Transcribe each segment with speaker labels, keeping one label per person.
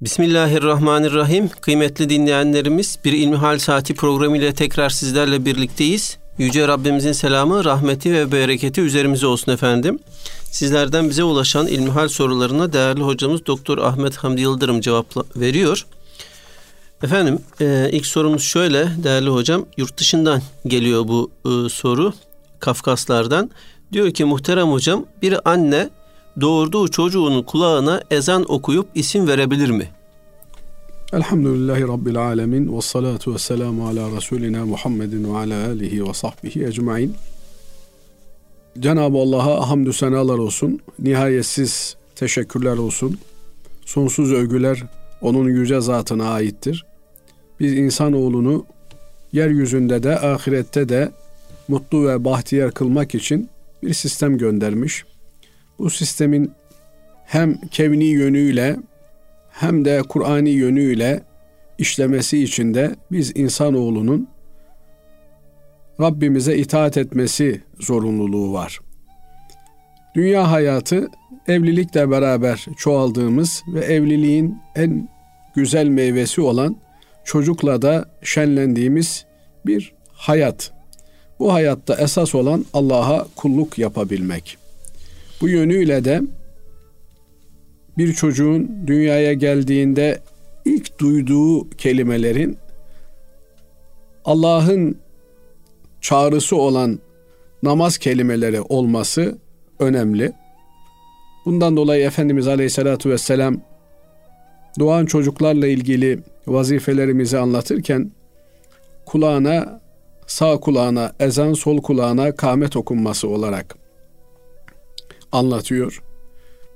Speaker 1: Bismillahirrahmanirrahim. Kıymetli dinleyenlerimiz bir İlmihal Saati programı ile tekrar sizlerle birlikteyiz. Yüce Rabbimizin selamı, rahmeti ve bereketi üzerimize olsun efendim. Sizlerden bize ulaşan ilmihal sorularına değerli hocamız Doktor Ahmet Hamdi Yıldırım cevap veriyor. Efendim e, ilk sorumuz şöyle değerli hocam. Yurt dışından geliyor bu e, soru. Kafkaslardan. Diyor ki muhterem hocam bir anne doğurduğu çocuğunun kulağına ezan okuyup isim verebilir mi?
Speaker 2: Elhamdülillahi Rabbil Alemin ve salatu ve selamu ala Resulina Muhammedin ve ala alihi ve sahbihi ecmain. Cenab-ı Allah'a hamdü senalar olsun, nihayetsiz teşekkürler olsun, sonsuz övgüler onun yüce zatına aittir. Biz insanoğlunu yeryüzünde de ahirette de mutlu ve bahtiyar kılmak için bir sistem göndermiş. Bu sistemin hem kevni yönüyle hem de Kur'ani yönüyle işlemesi için de biz insanoğlunun Rabbimize itaat etmesi zorunluluğu var. Dünya hayatı evlilikle beraber çoğaldığımız ve evliliğin en güzel meyvesi olan çocukla da şenlendiğimiz bir hayat. Bu hayatta esas olan Allah'a kulluk yapabilmek. Bu yönüyle de bir çocuğun dünyaya geldiğinde ilk duyduğu kelimelerin Allah'ın çağrısı olan namaz kelimeleri olması önemli. Bundan dolayı Efendimiz Aleyhisselatü Vesselam doğan çocuklarla ilgili vazifelerimizi anlatırken kulağına sağ kulağına ezan sol kulağına kâmet okunması olarak anlatıyor.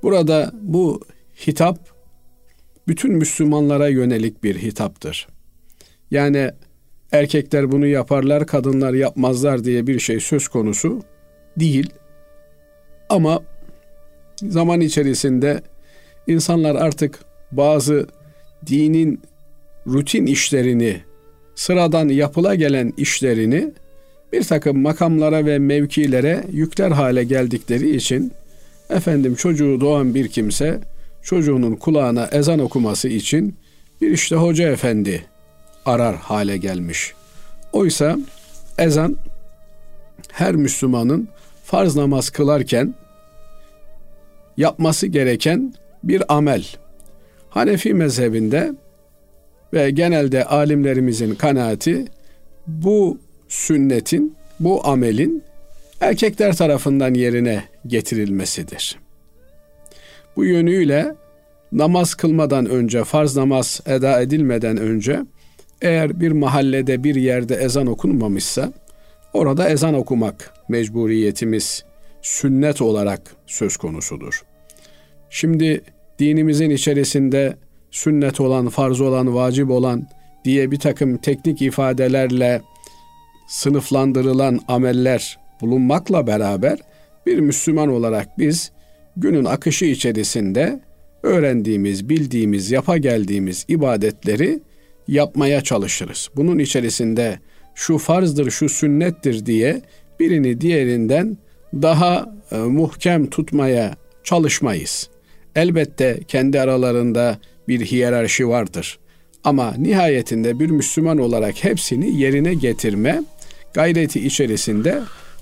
Speaker 2: Burada bu hitap bütün Müslümanlara yönelik bir hitaptır. Yani erkekler bunu yaparlar, kadınlar yapmazlar diye bir şey söz konusu değil. Ama zaman içerisinde insanlar artık bazı dinin rutin işlerini, sıradan yapıla gelen işlerini bir takım makamlara ve mevkilere yükler hale geldikleri için efendim çocuğu doğan bir kimse çocuğunun kulağına ezan okuması için bir işte hoca efendi arar hale gelmiş. Oysa ezan her Müslümanın farz namaz kılarken yapması gereken bir amel. Hanefi mezhebinde ve genelde alimlerimizin kanaati bu sünnetin, bu amelin erkekler tarafından yerine getirilmesidir. Bu yönüyle namaz kılmadan önce, farz namaz eda edilmeden önce eğer bir mahallede bir yerde ezan okunmamışsa orada ezan okumak mecburiyetimiz sünnet olarak söz konusudur. Şimdi dinimizin içerisinde sünnet olan, farz olan, vacip olan diye bir takım teknik ifadelerle sınıflandırılan ameller bulunmakla beraber bir Müslüman olarak biz günün akışı içerisinde öğrendiğimiz, bildiğimiz, yapa geldiğimiz ibadetleri yapmaya çalışırız. Bunun içerisinde şu farzdır, şu sünnettir diye birini diğerinden daha e, muhkem tutmaya çalışmayız. Elbette kendi aralarında bir hiyerarşi vardır. Ama nihayetinde bir Müslüman olarak hepsini yerine getirme gayreti içerisinde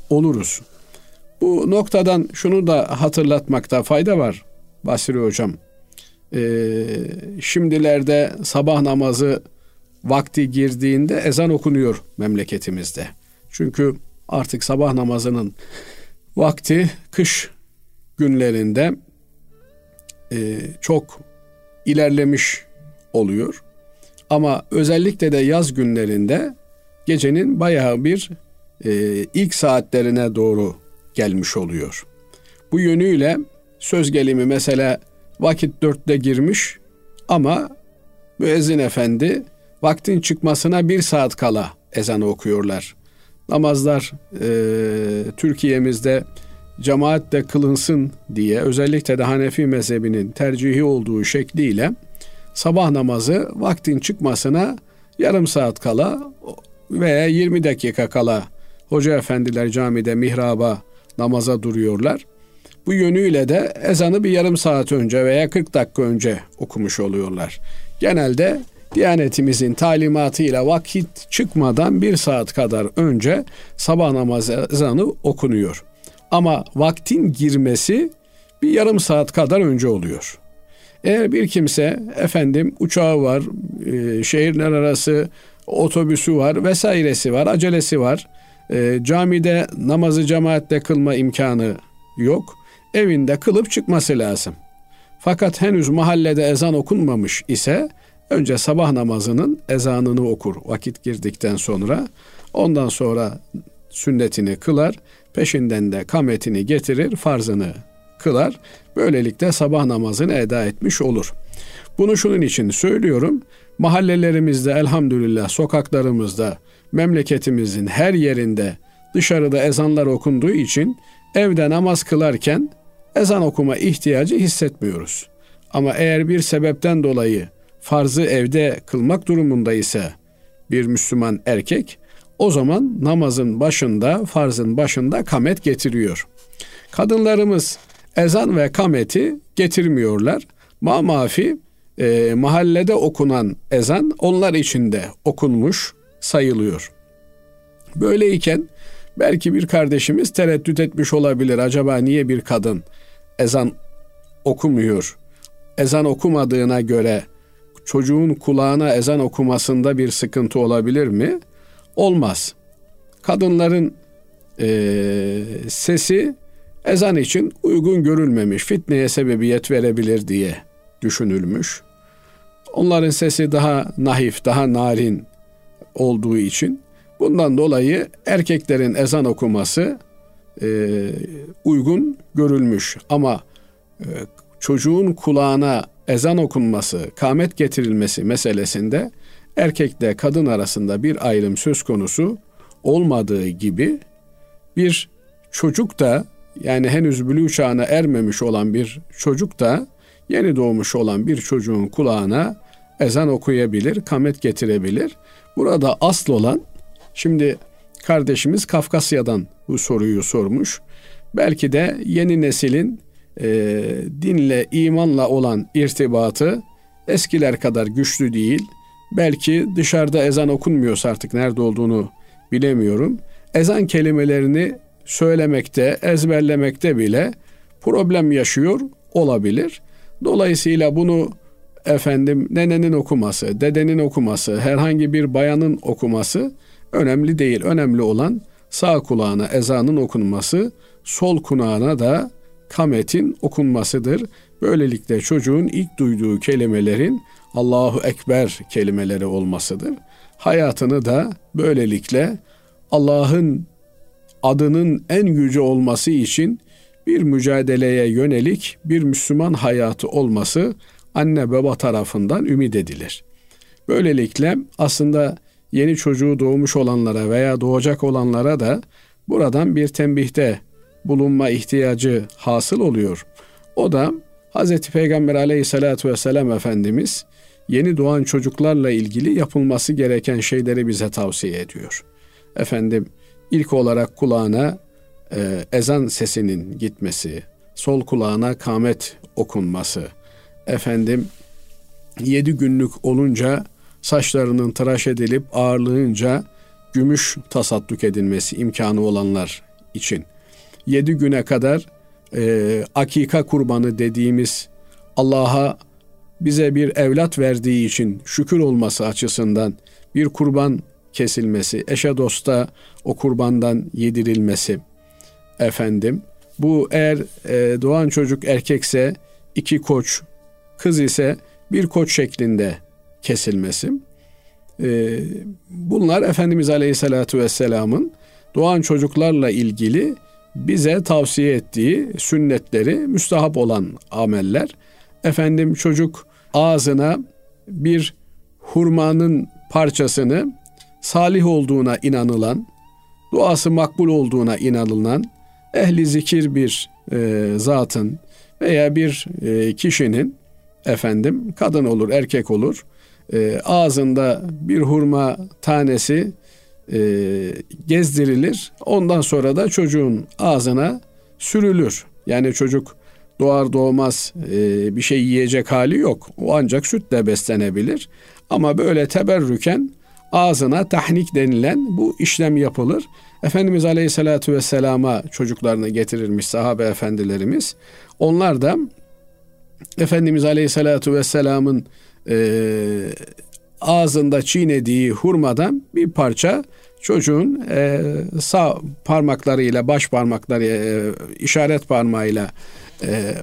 Speaker 2: oluruz. Bu noktadan şunu da hatırlatmakta fayda var Basri Hocam. Ee, şimdilerde sabah namazı vakti girdiğinde ezan okunuyor memleketimizde. Çünkü artık sabah namazının vakti kış günlerinde e, çok ilerlemiş oluyor. Ama özellikle de yaz günlerinde gecenin bayağı bir e, ilk saatlerine doğru gelmiş oluyor. Bu yönüyle söz gelimi mesela vakit dörtte girmiş ama müezzin efendi vaktin çıkmasına bir saat kala ezanı okuyorlar. Namazlar e, Türkiye'mizde cemaatle kılınsın diye özellikle de Hanefi mezhebinin tercihi olduğu şekliyle sabah namazı vaktin çıkmasına yarım saat kala veya 20 dakika kala hoca efendiler camide mihraba namaza duruyorlar. Bu yönüyle de ezanı bir yarım saat önce veya 40 dakika önce okumuş oluyorlar. Genelde Diyanetimizin talimatıyla vakit çıkmadan bir saat kadar önce sabah namazı ezanı okunuyor. Ama vaktin girmesi bir yarım saat kadar önce oluyor. Eğer bir kimse efendim uçağı var, e, şehirler arası otobüsü var vesairesi var, acelesi var. E, camide namazı cemaatle kılma imkanı yok. Evinde kılıp çıkması lazım. Fakat henüz mahallede ezan okunmamış ise önce sabah namazının ezanını okur vakit girdikten sonra. Ondan sonra sünnetini kılar, peşinden de kametini getirir, farzını kılar. Böylelikle sabah namazını eda etmiş olur. Bunu şunun için söylüyorum. Mahallelerimizde elhamdülillah sokaklarımızda memleketimizin her yerinde dışarıda ezanlar okunduğu için evde namaz kılarken ezan okuma ihtiyacı hissetmiyoruz. Ama eğer bir sebepten dolayı farzı evde kılmak durumunda ise bir Müslüman erkek o zaman namazın başında, farzın başında kamet getiriyor. Kadınlarımız ezan ve kameti getirmiyorlar. Ma mafi e, mahallede okunan ezan onlar için de okunmuş sayılıyor. Böyleyken belki bir kardeşimiz tereddüt etmiş olabilir. Acaba niye bir kadın ezan okumuyor? Ezan okumadığına göre çocuğun kulağına ezan okumasında bir sıkıntı olabilir mi? Olmaz. Kadınların e, sesi ezan için uygun görülmemiş, fitneye sebebiyet verebilir diye düşünülmüş. Onların sesi daha nahif, daha narin olduğu için bundan dolayı erkeklerin ezan okuması e, uygun görülmüş. Ama e, çocuğun kulağına ezan okunması, kamet getirilmesi meselesinde erkekle kadın arasında bir ayrım söz konusu olmadığı gibi bir çocuk da yani henüz bülü çağına ermemiş olan bir çocuk da yeni doğmuş olan bir çocuğun kulağına ezan okuyabilir, kamet getirebilir. Burada asıl olan şimdi kardeşimiz Kafkasya'dan bu soruyu sormuş. Belki de yeni neslin e, dinle, imanla olan irtibatı eskiler kadar güçlü değil. Belki dışarıda ezan okunmuyorsa artık nerede olduğunu bilemiyorum. Ezan kelimelerini söylemekte, ezberlemekte bile problem yaşıyor olabilir. Dolayısıyla bunu efendim nenenin okuması, dedenin okuması, herhangi bir bayanın okuması önemli değil. Önemli olan sağ kulağına ezanın okunması, sol kulağına da kametin okunmasıdır. Böylelikle çocuğun ilk duyduğu kelimelerin Allahu Ekber kelimeleri olmasıdır. Hayatını da böylelikle Allah'ın adının en yüce olması için bir mücadeleye yönelik bir Müslüman hayatı olması anne baba tarafından ümit edilir. Böylelikle aslında yeni çocuğu doğmuş olanlara veya doğacak olanlara da buradan bir tembihte bulunma ihtiyacı hasıl oluyor. O da Hz. Peygamber aleyhissalatü vesselam Efendimiz yeni doğan çocuklarla ilgili yapılması gereken şeyleri bize tavsiye ediyor. Efendim ilk olarak kulağına e, ezan sesinin gitmesi, sol kulağına kamet okunması, efendim yedi günlük olunca saçlarının tıraş edilip ağırlığınca gümüş tasadduk edilmesi imkanı olanlar için yedi güne kadar e, akika kurbanı dediğimiz Allah'a bize bir evlat verdiği için şükür olması açısından bir kurban kesilmesi, eşe dosta o kurbandan yedirilmesi efendim. Bu eğer e, doğan çocuk erkekse iki koç, kız ise bir koç şeklinde kesilmesi. E, bunlar Efendimiz Aleyhisselatü Vesselam'ın doğan çocuklarla ilgili bize tavsiye ettiği sünnetleri müstahap olan ameller. Efendim çocuk ağzına bir hurmanın parçasını salih olduğuna inanılan, duası makbul olduğuna inanılan ehli zikir bir e, zatın veya bir e, kişinin efendim kadın olur erkek olur e, ağzında bir hurma tanesi e, gezdirilir. Ondan sonra da çocuğun ağzına sürülür. Yani çocuk doğar doğmaz e, bir şey yiyecek hali yok. O ancak sütle beslenebilir. Ama böyle teberrüken ağzına tahnik denilen bu işlem yapılır. Efendimiz Aleyhisselatü Vesselam'a çocuklarını getirirmiş sahabe efendilerimiz. Onlar da Efendimiz Aleyhisselatü Vesselam'ın e, ağzında çiğnediği hurmadan bir parça çocuğun e, sağ parmaklarıyla baş parmakları e, işaret parmağıyla e,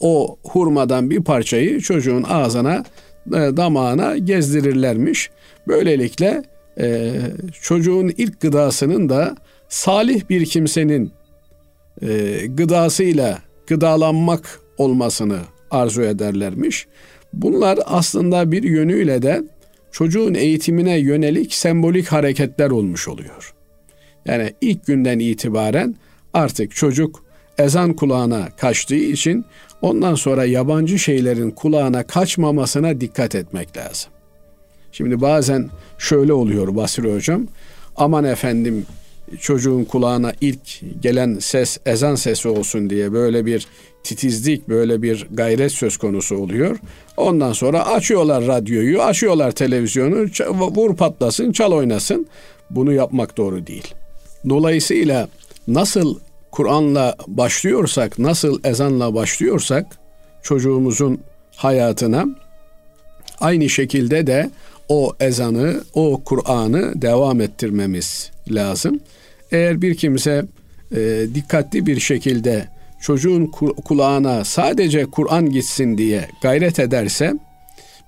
Speaker 2: o hurmadan bir parçayı çocuğun ağzına e, damağına gezdirirlermiş. Böylelikle e, çocuğun ilk gıdasının da salih bir kimsenin e, gıdasıyla gıdalanmak olmasını arzu ederlermiş. Bunlar aslında bir yönüyle de çocuğun eğitimine yönelik sembolik hareketler olmuş oluyor. Yani ilk günden itibaren artık çocuk ezan kulağına kaçtığı için ondan sonra yabancı şeylerin kulağına kaçmamasına dikkat etmek lazım. Şimdi bazen şöyle oluyor Basri Hocam. Aman efendim çocuğun kulağına ilk gelen ses ezan sesi olsun diye böyle bir titizlik, böyle bir gayret söz konusu oluyor. Ondan sonra açıyorlar radyoyu, açıyorlar televizyonu, vur patlasın, çal oynasın. Bunu yapmak doğru değil. Dolayısıyla nasıl Kur'an'la başlıyorsak, nasıl ezanla başlıyorsak çocuğumuzun hayatına aynı şekilde de o ezanı, o Kur'an'ı devam ettirmemiz lazım. Eğer bir kimse e, dikkatli bir şekilde çocuğun kulağına sadece Kur'an gitsin diye gayret ederse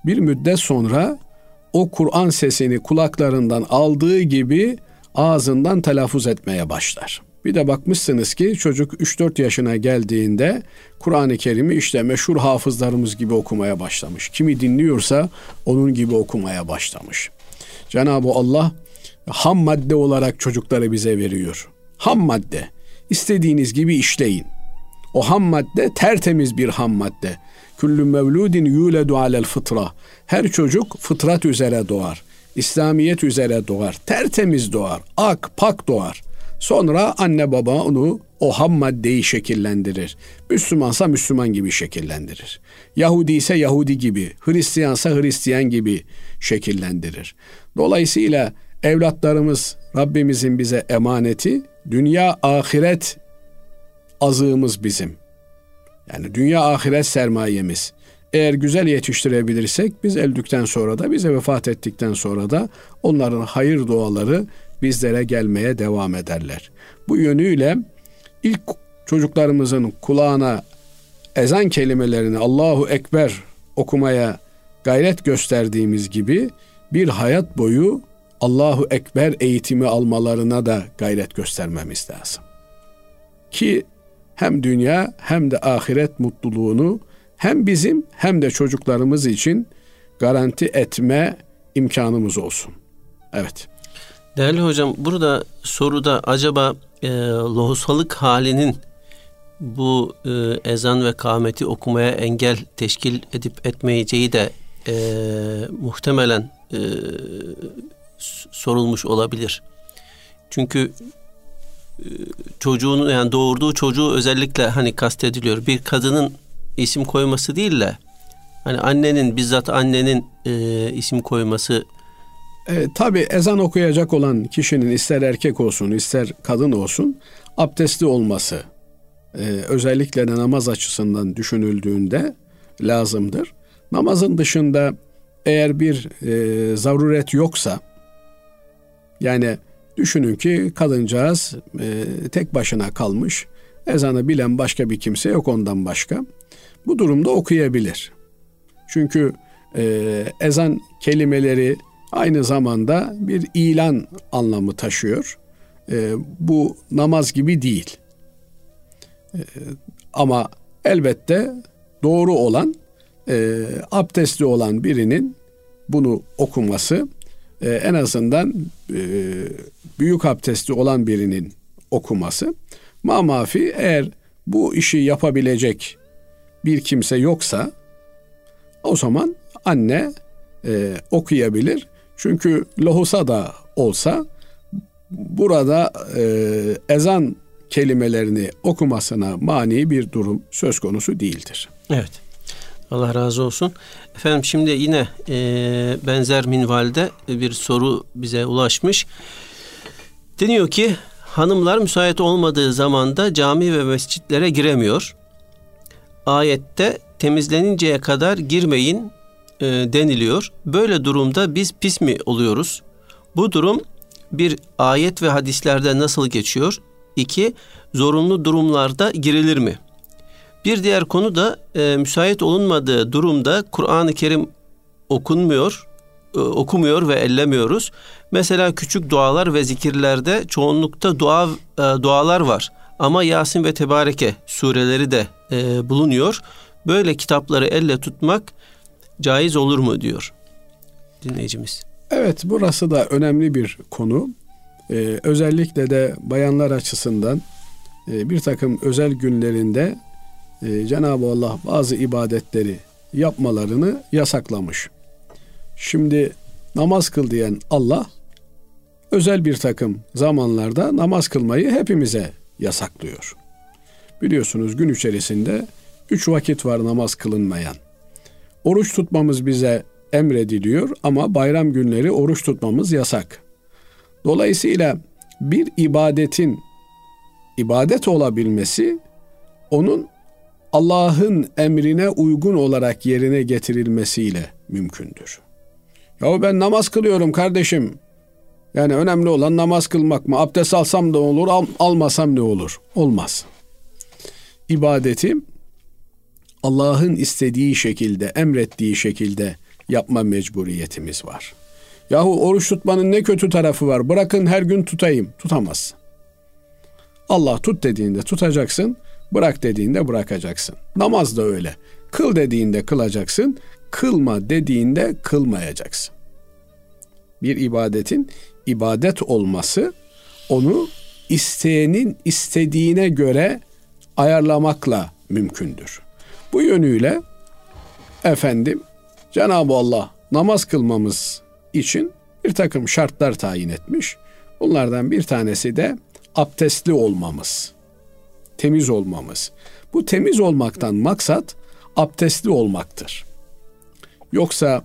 Speaker 2: bir müddet sonra o Kur'an sesini kulaklarından aldığı gibi ağzından telaffuz etmeye başlar. Bir de bakmışsınız ki çocuk 3-4 yaşına geldiğinde Kur'an-ı Kerim'i işte meşhur hafızlarımız gibi okumaya başlamış. Kimi dinliyorsa onun gibi okumaya başlamış. Cenab-ı Allah ham madde olarak çocukları bize veriyor. Ham madde. İstediğiniz gibi işleyin. O ham madde tertemiz bir ham madde. Küllü mevludin yuledu alel fıtra. Her çocuk fıtrat üzere doğar. İslamiyet üzere doğar. Tertemiz doğar. Ak, pak doğar. Sonra anne baba onu o ham maddeyi şekillendirir. Müslümansa Müslüman gibi şekillendirir. Yahudi ise Yahudi gibi, Hristiyansa Hristiyan gibi şekillendirir. Dolayısıyla evlatlarımız Rabbimizin bize emaneti, dünya ahiret azığımız bizim. Yani dünya ahiret sermayemiz. Eğer güzel yetiştirebilirsek biz öldükten sonra da bize vefat ettikten sonra da onların hayır duaları bizlere gelmeye devam ederler. Bu yönüyle ilk çocuklarımızın kulağına ezan kelimelerini Allahu Ekber okumaya gayret gösterdiğimiz gibi bir hayat boyu Allahu Ekber eğitimi almalarına da gayret göstermemiz lazım. Ki hem dünya hem de ahiret mutluluğunu hem bizim hem de çocuklarımız için garanti etme imkanımız olsun. Evet.
Speaker 1: Değerli hocam burada soruda acaba e, lohusalık halinin bu e, ezan ve kâmeti okumaya engel teşkil edip etmeyeceği de e, muhtemelen e, sorulmuş olabilir. Çünkü e, çocuğunu yani doğurduğu çocuğu özellikle hani kastediliyor. Bir kadının isim koyması değil de hani annenin bizzat annenin e, isim koyması
Speaker 2: e, tabii ezan okuyacak olan kişinin ister erkek olsun ister kadın olsun abdestli olması e, özellikle de namaz açısından düşünüldüğünde lazımdır. Namazın dışında eğer bir e, zaruret yoksa yani düşünün ki kadıncağız e, tek başına kalmış ezanı bilen başka bir kimse yok ondan başka. Bu durumda okuyabilir. Çünkü e, ezan kelimeleri aynı zamanda bir ilan anlamı taşıyor. E, bu namaz gibi değil. E, ama elbette doğru olan e, abdestli olan birinin bunu okuması e, en azından e, büyük abdestli olan birinin okuması mamafi eğer bu işi yapabilecek bir kimse yoksa o zaman anne e, okuyabilir çünkü lohusa da olsa burada e, ezan kelimelerini okumasına mani bir durum söz konusu değildir.
Speaker 1: Evet. Allah razı olsun. Efendim şimdi yine e, benzer minvalde bir soru bize ulaşmış. Deniyor ki hanımlar müsait olmadığı zamanda cami ve mescitlere giremiyor. Ayette temizleninceye kadar girmeyin e, deniliyor. Böyle durumda biz pis mi oluyoruz? Bu durum bir ayet ve hadislerde nasıl geçiyor? İki, zorunlu durumlarda girilir mi? Bir diğer konu da e, müsait olunmadığı durumda Kur'an-ı Kerim okunmuyor, e, okumuyor ve ellemiyoruz. Mesela küçük dualar ve zikirlerde çoğunlukta dua e, dualar var. Ama Yasin ve Tebareke sureleri de e, bulunuyor. Böyle kitapları elle tutmak caiz olur mu diyor dinleyicimiz.
Speaker 2: Evet burası da önemli bir konu. Ee, özellikle de bayanlar açısından e, bir takım özel günlerinde e, Cenab-ı Allah bazı ibadetleri yapmalarını yasaklamış. Şimdi namaz kıl diyen Allah özel bir takım zamanlarda namaz kılmayı hepimize yasaklıyor. Biliyorsunuz gün içerisinde üç vakit var namaz kılınmayan. Oruç tutmamız bize emrediliyor ama bayram günleri oruç tutmamız yasak. Dolayısıyla bir ibadetin ibadet olabilmesi onun Allah'ın emrine uygun olarak yerine getirilmesiyle mümkündür. Ya ben namaz kılıyorum kardeşim. Yani önemli olan namaz kılmak mı? Abdest alsam da olur, al, almasam ne olur? Olmaz. İbadetim Allah'ın istediği şekilde, emrettiği şekilde yapma mecburiyetimiz var. Yahu oruç tutmanın ne kötü tarafı var? Bırakın her gün tutayım. Tutamazsın. Allah tut dediğinde tutacaksın, bırak dediğinde bırakacaksın. Namaz da öyle. Kıl dediğinde kılacaksın, kılma dediğinde kılmayacaksın. Bir ibadetin ibadet olması onu isteyenin istediğine göre ayarlamakla mümkündür. Bu yönüyle efendim Cenab-ı Allah namaz kılmamız için bir takım şartlar tayin etmiş. Bunlardan bir tanesi de abdestli olmamız, temiz olmamız. Bu temiz olmaktan maksat abdestli olmaktır. Yoksa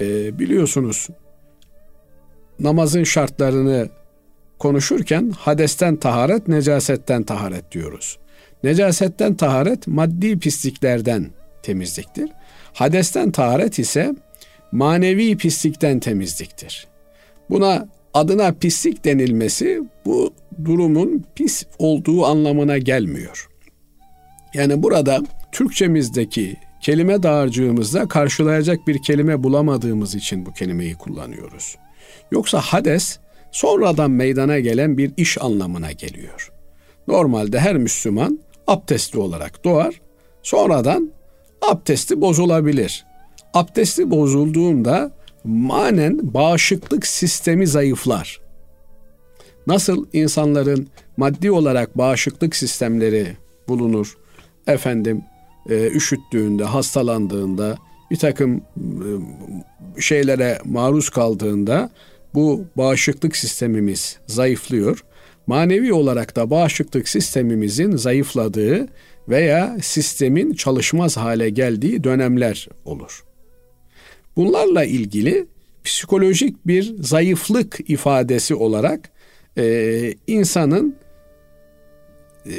Speaker 2: e, biliyorsunuz namazın şartlarını konuşurken hadesten taharet, necasetten taharet diyoruz. Necasetten taharet maddi pisliklerden temizliktir. Hadesten taharet ise manevi pislikten temizliktir. Buna adına pislik denilmesi bu durumun pis olduğu anlamına gelmiyor. Yani burada Türkçemizdeki kelime dağarcığımızda karşılayacak bir kelime bulamadığımız için bu kelimeyi kullanıyoruz. Yoksa hades sonradan meydana gelen bir iş anlamına geliyor. Normalde her Müslüman abdestli olarak doğar. Sonradan abdesti bozulabilir. Abdesti bozulduğunda manen bağışıklık sistemi zayıflar. Nasıl insanların maddi olarak bağışıklık sistemleri bulunur, efendim e, üşüttüğünde, hastalandığında, bir takım e, şeylere maruz kaldığında bu bağışıklık sistemimiz zayıflıyor. Manevi olarak da bağışıklık sistemimizin zayıfladığı veya sistemin çalışmaz hale geldiği dönemler olur. Bunlarla ilgili psikolojik bir zayıflık ifadesi olarak e, insanın e,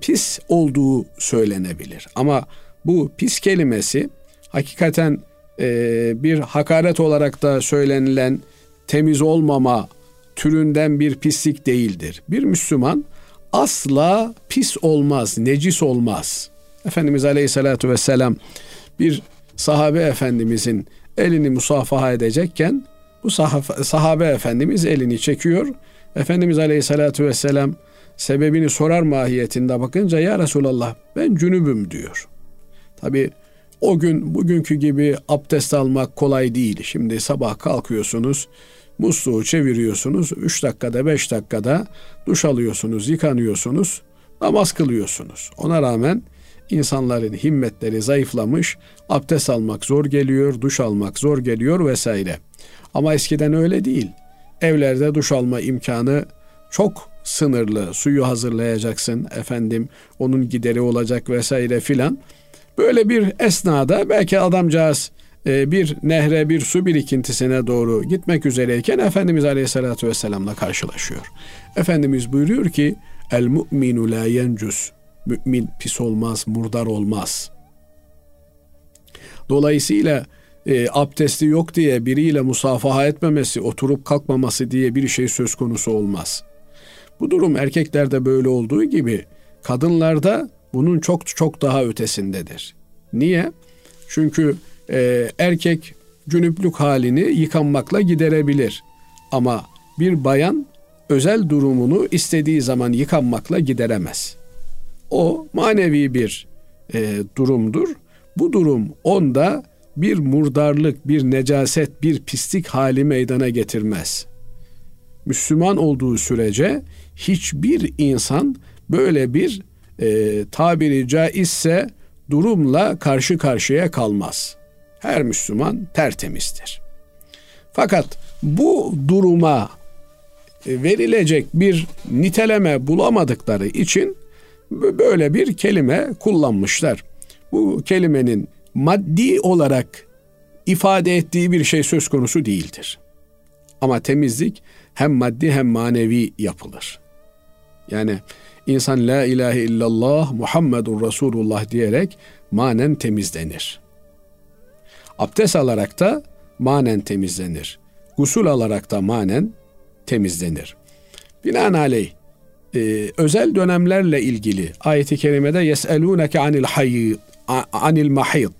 Speaker 2: pis olduğu söylenebilir. Ama bu pis kelimesi hakikaten e, bir hakaret olarak da söylenilen temiz olmama türünden bir pislik değildir. Bir Müslüman asla pis olmaz, necis olmaz. Efendimiz Aleyhisselatü Vesselam bir sahabe efendimizin elini musafaha edecekken bu sahabe, sahabe efendimiz elini çekiyor. Efendimiz Aleyhisselatü Vesselam sebebini sorar mahiyetinde bakınca ya Resulallah ben cünübüm diyor. Tabi o gün bugünkü gibi abdest almak kolay değil. Şimdi sabah kalkıyorsunuz musluğu çeviriyorsunuz. 3 dakikada 5 dakikada duş alıyorsunuz, yıkanıyorsunuz, namaz kılıyorsunuz. Ona rağmen insanların himmetleri zayıflamış, abdest almak zor geliyor, duş almak zor geliyor vesaire. Ama eskiden öyle değil. Evlerde duş alma imkanı çok sınırlı. Suyu hazırlayacaksın efendim onun gideri olacak vesaire filan. Böyle bir esnada belki adamcağız bir nehre bir su birikintisine doğru gitmek üzereyken Efendimiz Aleyhisselatü Vesselam'la karşılaşıyor. Efendimiz buyuruyor ki El mu'minu la yencus. Mümin pis olmaz, murdar olmaz. Dolayısıyla e, abdesti yok diye biriyle musafaha etmemesi, oturup kalkmaması diye bir şey söz konusu olmaz. Bu durum erkeklerde böyle olduğu gibi kadınlarda bunun çok çok daha ötesindedir. Niye? Çünkü e, erkek cünüplük halini yıkanmakla giderebilir. Ama bir bayan özel durumunu istediği zaman yıkanmakla gideremez. O manevi bir e, durumdur. Bu durum onda bir murdarlık, bir necaset, bir pislik hali meydana getirmez. Müslüman olduğu sürece hiçbir insan böyle bir e, tabiri caizse durumla karşı karşıya kalmaz. Her Müslüman tertemizdir. Fakat bu duruma e, verilecek bir niteleme bulamadıkları için böyle bir kelime kullanmışlar. Bu kelimenin maddi olarak ifade ettiği bir şey söz konusu değildir. Ama temizlik hem maddi hem manevi yapılır. Yani insan la ilahe illallah Muhammedur Resulullah diyerek manen temizlenir. Abdest alarak da manen temizlenir. Gusül alarak da manen temizlenir. Binaenaleyh e, özel dönemlerle ilgili ayeti kerimede yeselûneke anil hayy anil mahid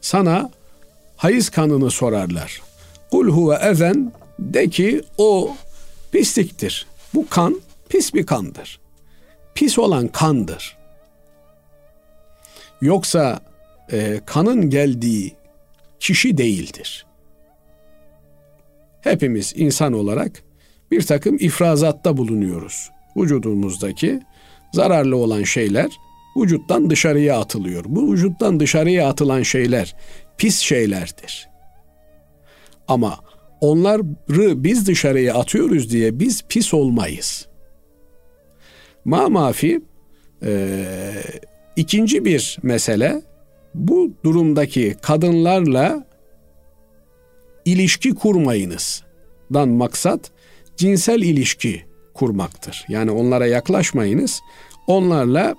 Speaker 2: sana hayız kanını sorarlar. Kul huve ezen de ki o pisliktir. Bu kan pis bir kandır. Pis olan kandır. Yoksa e, kanın geldiği kişi değildir. Hepimiz insan olarak bir takım ifrazatta bulunuyoruz. Vücudumuzdaki zararlı olan şeyler vücuttan dışarıya atılıyor. Bu vücuttan dışarıya atılan şeyler pis şeylerdir. Ama onları biz dışarıya atıyoruz diye biz pis olmayız. Ma mafi e, ikinci bir mesele bu durumdaki kadınlarla ilişki kurmayınız. Dan maksat cinsel ilişki kurmaktır. Yani onlara yaklaşmayınız. Onlarla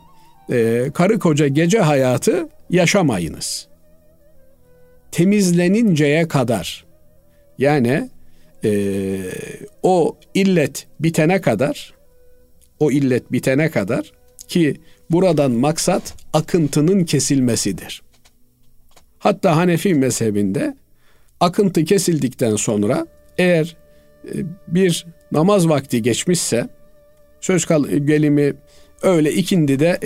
Speaker 2: e, karı koca gece hayatı yaşamayınız. Temizleninceye kadar yani e, o illet bitene kadar o illet bitene kadar ki buradan maksat akıntının kesilmesidir. Hatta Hanefi mezhebinde akıntı kesildikten sonra eğer e, bir namaz vakti geçmişse söz gelimi öyle ikindi de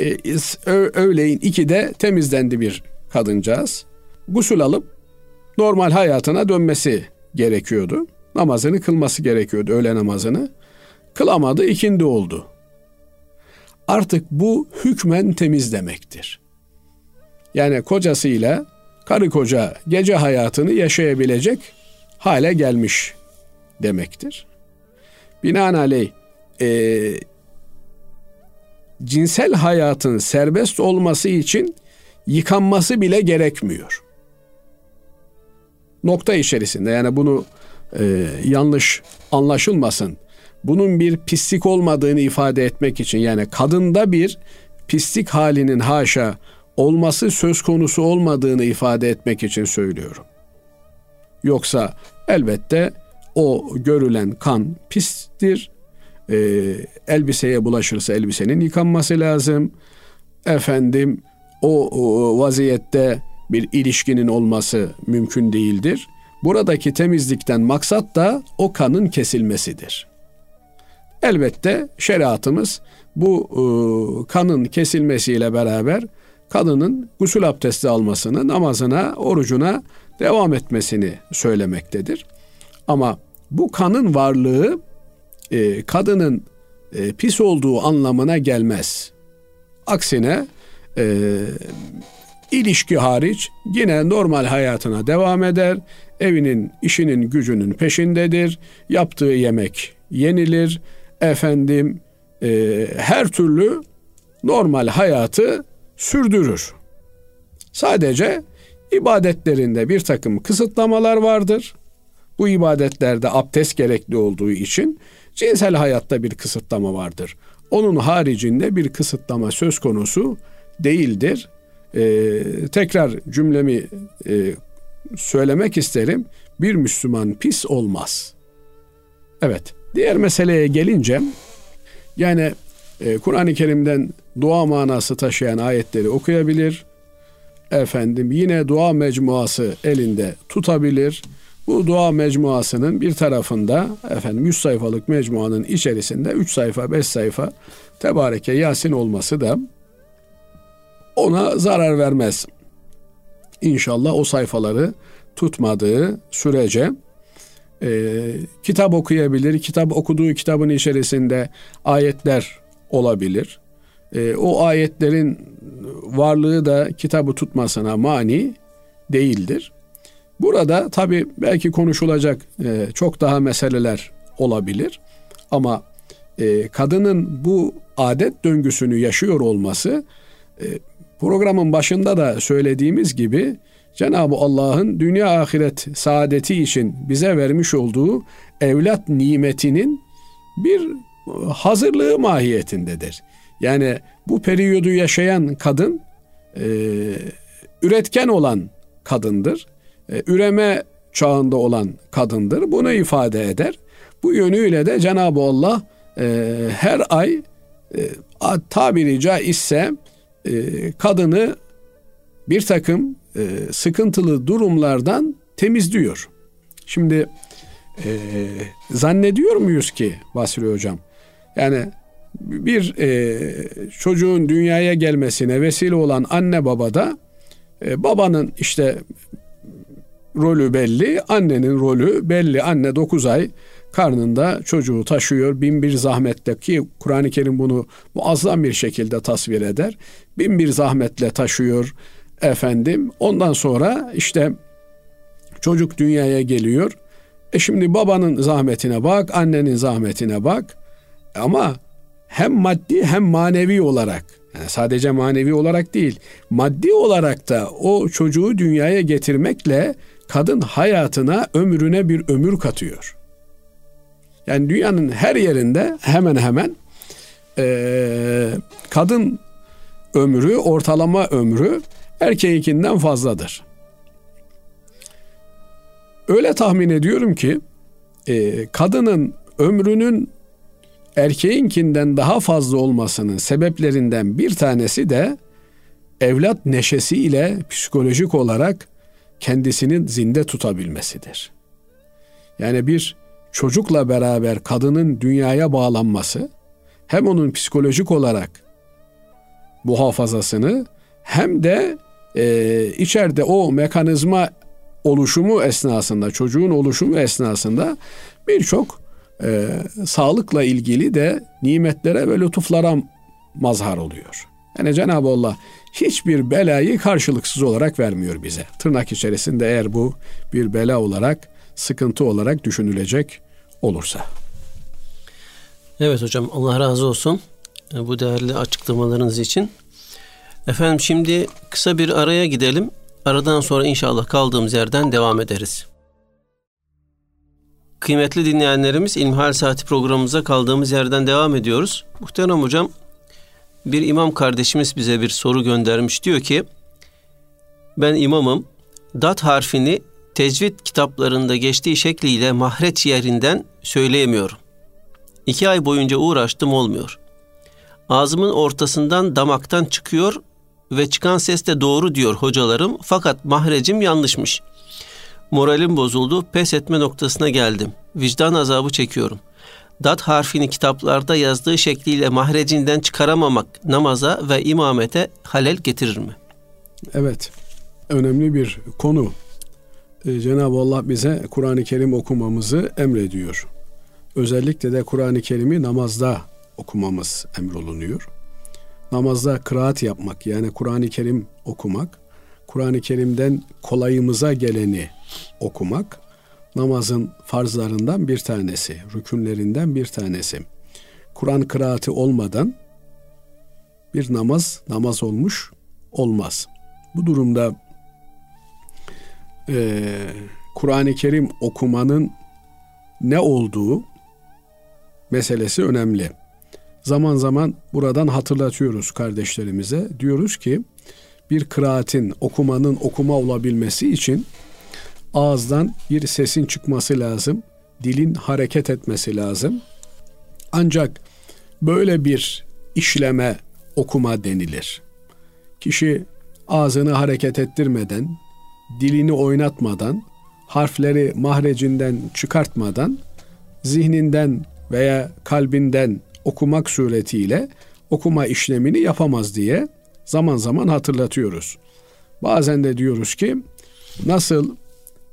Speaker 2: e, öğleyin iki de temizlendi bir kadıncağız. Gusül alıp normal hayatına dönmesi gerekiyordu. Namazını kılması gerekiyordu öğle namazını. Kılamadı ikindi oldu. Artık bu hükmen temiz demektir. Yani kocasıyla karı koca gece hayatını yaşayabilecek hale gelmiş demektir. Binaenaleyh e, cinsel hayatın serbest olması için yıkanması bile gerekmiyor. Nokta içerisinde yani bunu e, yanlış anlaşılmasın. Bunun bir pislik olmadığını ifade etmek için yani kadında bir pislik halinin haşa olması söz konusu olmadığını ifade etmek için söylüyorum. Yoksa elbette o görülen kan pistir. E, elbiseye bulaşırsa elbisenin yıkanması lazım. Efendim o, o vaziyette bir ilişkinin olması mümkün değildir. Buradaki temizlikten maksat da o kanın kesilmesidir. Elbette şeriatımız bu e, kanın kesilmesiyle beraber kadının gusül abdesti almasını, namazına, orucuna devam etmesini söylemektedir. Ama bu kanın varlığı e, kadının e, pis olduğu anlamına gelmez. Aksine e, ilişki hariç yine normal hayatına devam eder. Evinin, işinin, gücünün peşindedir. Yaptığı yemek yenilir. Efendim e, her türlü normal hayatı sürdürür. Sadece ibadetlerinde bir takım kısıtlamalar vardır. Bu ibadetlerde abdest gerekli olduğu için cinsel hayatta bir kısıtlama vardır. Onun haricinde bir kısıtlama söz konusu değildir. Ee, tekrar cümlemi e, söylemek isterim. Bir Müslüman pis olmaz. Evet. Diğer meseleye gelince yani e, Kur'an-ı Kerim'den dua manası taşıyan ayetleri okuyabilir. Efendim yine dua mecmuası elinde tutabilir. Bu dua mecmuasının bir tarafında efendim 100 sayfalık mecmuanın içerisinde 3 sayfa 5 sayfa Tebareke Yasin olması da ona zarar vermez. İnşallah o sayfaları tutmadığı sürece e, kitap okuyabilir. Kitap okuduğu kitabın içerisinde ayetler olabilir. E, o ayetlerin varlığı da kitabı tutmasına mani değildir. Burada tabi belki konuşulacak e, çok daha meseleler olabilir. Ama e, kadının bu adet döngüsünü yaşıyor olması e, programın başında da söylediğimiz gibi Cenab-ı Allah'ın dünya ahiret saadeti için bize vermiş olduğu evlat nimetinin bir hazırlığı mahiyetindedir. Yani bu periyodu yaşayan kadın e, üretken olan kadındır. E, üreme çağında olan kadındır. Bunu ifade eder. Bu yönüyle de Cenab-ı Allah e, her ay e, tabiri caizse e, kadını bir takım e, sıkıntılı durumlardan temizliyor. Şimdi e, zannediyor muyuz ki Basri Hocam? Yani bir e, çocuğun dünyaya gelmesine vesile olan anne babada e, babanın işte rolü belli, annenin rolü belli. Anne 9 ay karnında çocuğu taşıyor. Bin bir zahmetle ki Kur'an-ı Kerim bunu muazzam bir şekilde tasvir eder. Bin bir zahmetle taşıyor efendim. Ondan sonra işte çocuk dünyaya geliyor. E şimdi babanın zahmetine bak, annenin zahmetine bak. Ama hem maddi hem manevi olarak yani sadece manevi olarak değil, maddi olarak da o çocuğu dünyaya getirmekle kadın hayatına, ömrüne bir ömür katıyor. Yani dünyanın her yerinde hemen hemen e, kadın ömrü, ortalama ömrü erkeğinkinden fazladır. Öyle tahmin ediyorum ki e, kadının ömrünün erkeğinkinden daha fazla olmasının sebeplerinden bir tanesi de evlat neşesiyle psikolojik olarak kendisini zinde tutabilmesidir. Yani bir çocukla beraber kadının dünyaya bağlanması hem onun psikolojik olarak muhafazasını hem de e, içeride o mekanizma oluşumu esnasında, çocuğun oluşumu esnasında birçok e, sağlıkla ilgili de nimetlere ve lütuflara mazhar oluyor. Yani Cenab-ı Allah hiçbir belayı karşılıksız olarak vermiyor bize. Tırnak içerisinde eğer bu bir bela olarak, sıkıntı olarak düşünülecek olursa.
Speaker 1: Evet hocam Allah razı olsun e, bu değerli açıklamalarınız için. Efendim şimdi kısa bir araya gidelim. Aradan sonra inşallah kaldığımız yerden devam ederiz. Kıymetli dinleyenlerimiz İlmihal Saati programımıza kaldığımız yerden devam ediyoruz. Muhterem hocam bir imam kardeşimiz bize bir soru göndermiş. Diyor ki ben imamım dat harfini tecvid kitaplarında geçtiği şekliyle mahreç yerinden söyleyemiyorum. İki ay boyunca uğraştım olmuyor. Ağzımın ortasından damaktan çıkıyor ve çıkan ses de doğru diyor hocalarım fakat mahrecim yanlışmış. Moralim bozuldu, pes etme noktasına geldim. Vicdan azabı çekiyorum. Dat harfini kitaplarda yazdığı şekliyle mahrecinden çıkaramamak namaza ve imamete halel getirir mi?
Speaker 2: Evet, önemli bir konu. Ee, Cenab-ı Allah bize Kur'an-ı Kerim okumamızı emrediyor. Özellikle de Kur'an-ı Kerim'i namazda okumamız emrolunuyor namazda kıraat yapmak yani Kur'an-ı Kerim okumak, Kur'an-ı Kerim'den kolayımıza geleni okumak namazın farzlarından bir tanesi, rükünlerinden bir tanesi. Kur'an kıraati olmadan bir namaz namaz olmuş olmaz. Bu durumda e, Kur'an-ı Kerim okumanın ne olduğu meselesi önemli. Zaman zaman buradan hatırlatıyoruz kardeşlerimize. Diyoruz ki bir kıraatin, okumanın okuma olabilmesi için ağızdan bir sesin çıkması lazım. Dilin hareket etmesi lazım. Ancak böyle bir işleme okuma denilir. Kişi ağzını hareket ettirmeden, dilini oynatmadan, harfleri mahrecinden çıkartmadan, zihninden veya kalbinden okumak suretiyle okuma işlemini yapamaz diye zaman zaman hatırlatıyoruz. Bazen de diyoruz ki nasıl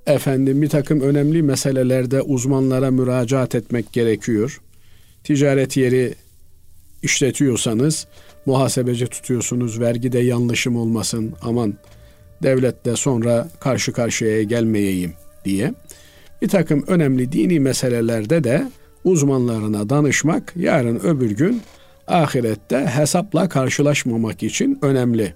Speaker 2: efendim bir takım önemli meselelerde uzmanlara müracaat etmek gerekiyor. Ticaret yeri işletiyorsanız muhasebeci tutuyorsunuz vergide yanlışım olmasın aman devlette sonra karşı karşıya gelmeyeyim diye. Bir takım önemli dini meselelerde de uzmanlarına danışmak yarın öbür gün ahirette hesapla karşılaşmamak için önemli.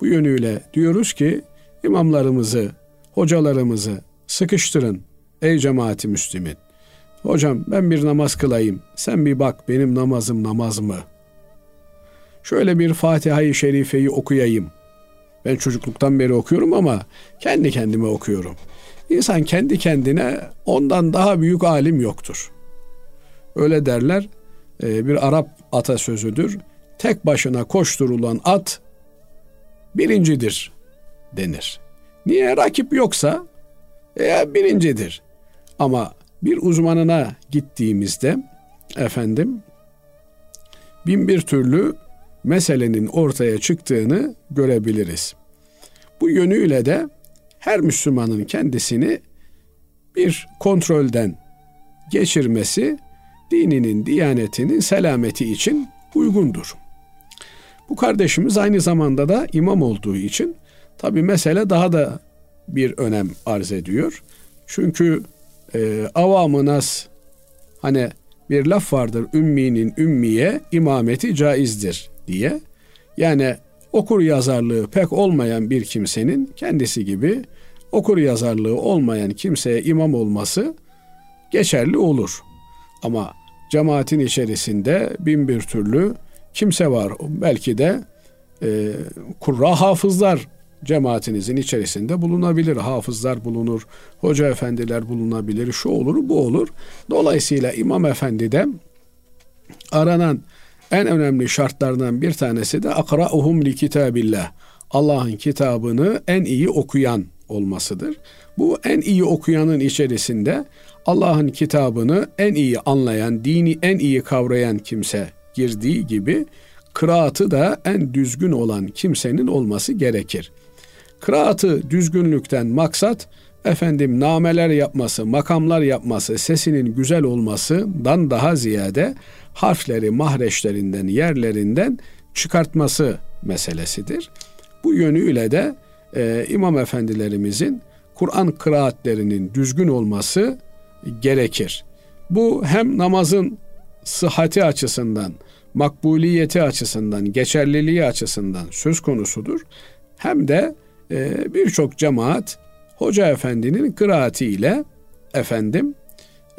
Speaker 2: Bu yönüyle diyoruz ki imamlarımızı, hocalarımızı sıkıştırın ey cemaati müslümin. Hocam ben bir namaz kılayım. Sen bir bak benim namazım namaz mı? Şöyle bir Fatiha-i Şerife'yi okuyayım. Ben çocukluktan beri okuyorum ama kendi kendime okuyorum. İnsan kendi kendine ondan daha büyük alim yoktur. Öyle derler. E, bir Arap atasözüdür. Tek başına koşturulan at birincidir denir. Niye rakip yoksa e, birincidir. Ama bir uzmanına gittiğimizde efendim bin bir türlü meselenin ortaya çıktığını görebiliriz. Bu yönüyle de her Müslümanın kendisini bir kontrolden geçirmesi dininin, diyanetinin selameti için uygundur. Bu kardeşimiz aynı zamanda da imam olduğu için tabi mesele daha da bir önem arz ediyor. Çünkü e, avamı nas hani bir laf vardır ümminin ümmiye imameti caizdir diye. Yani okur yazarlığı pek olmayan bir kimsenin kendisi gibi okur yazarlığı olmayan kimseye imam olması geçerli olur. Ama cemaatin içerisinde bin bir türlü kimse var. Belki de e, kurra hafızlar cemaatinizin içerisinde bulunabilir. Hafızlar bulunur, hoca efendiler bulunabilir, şu olur, bu olur. Dolayısıyla İmam Efendi de aranan en önemli şartlardan bir tanesi de akra'uhum li kitabillah. Allah'ın kitabını en iyi okuyan olmasıdır. Bu en iyi okuyanın içerisinde Allah'ın kitabını en iyi anlayan, dini en iyi kavrayan kimse girdiği gibi kıraatı da en düzgün olan kimsenin olması gerekir. Kıraatı düzgünlükten maksat efendim nameler yapması, makamlar yapması, sesinin güzel olmasından daha ziyade harfleri mahreçlerinden, yerlerinden çıkartması meselesidir. Bu yönüyle de e, imam efendilerimizin Kur'an kıraatlerinin düzgün olması gerekir. Bu hem namazın sıhhati açısından, makbuliyeti açısından, geçerliliği açısından söz konusudur. Hem de e, birçok cemaat Hoca Efendi'nin kıraatiyle efendim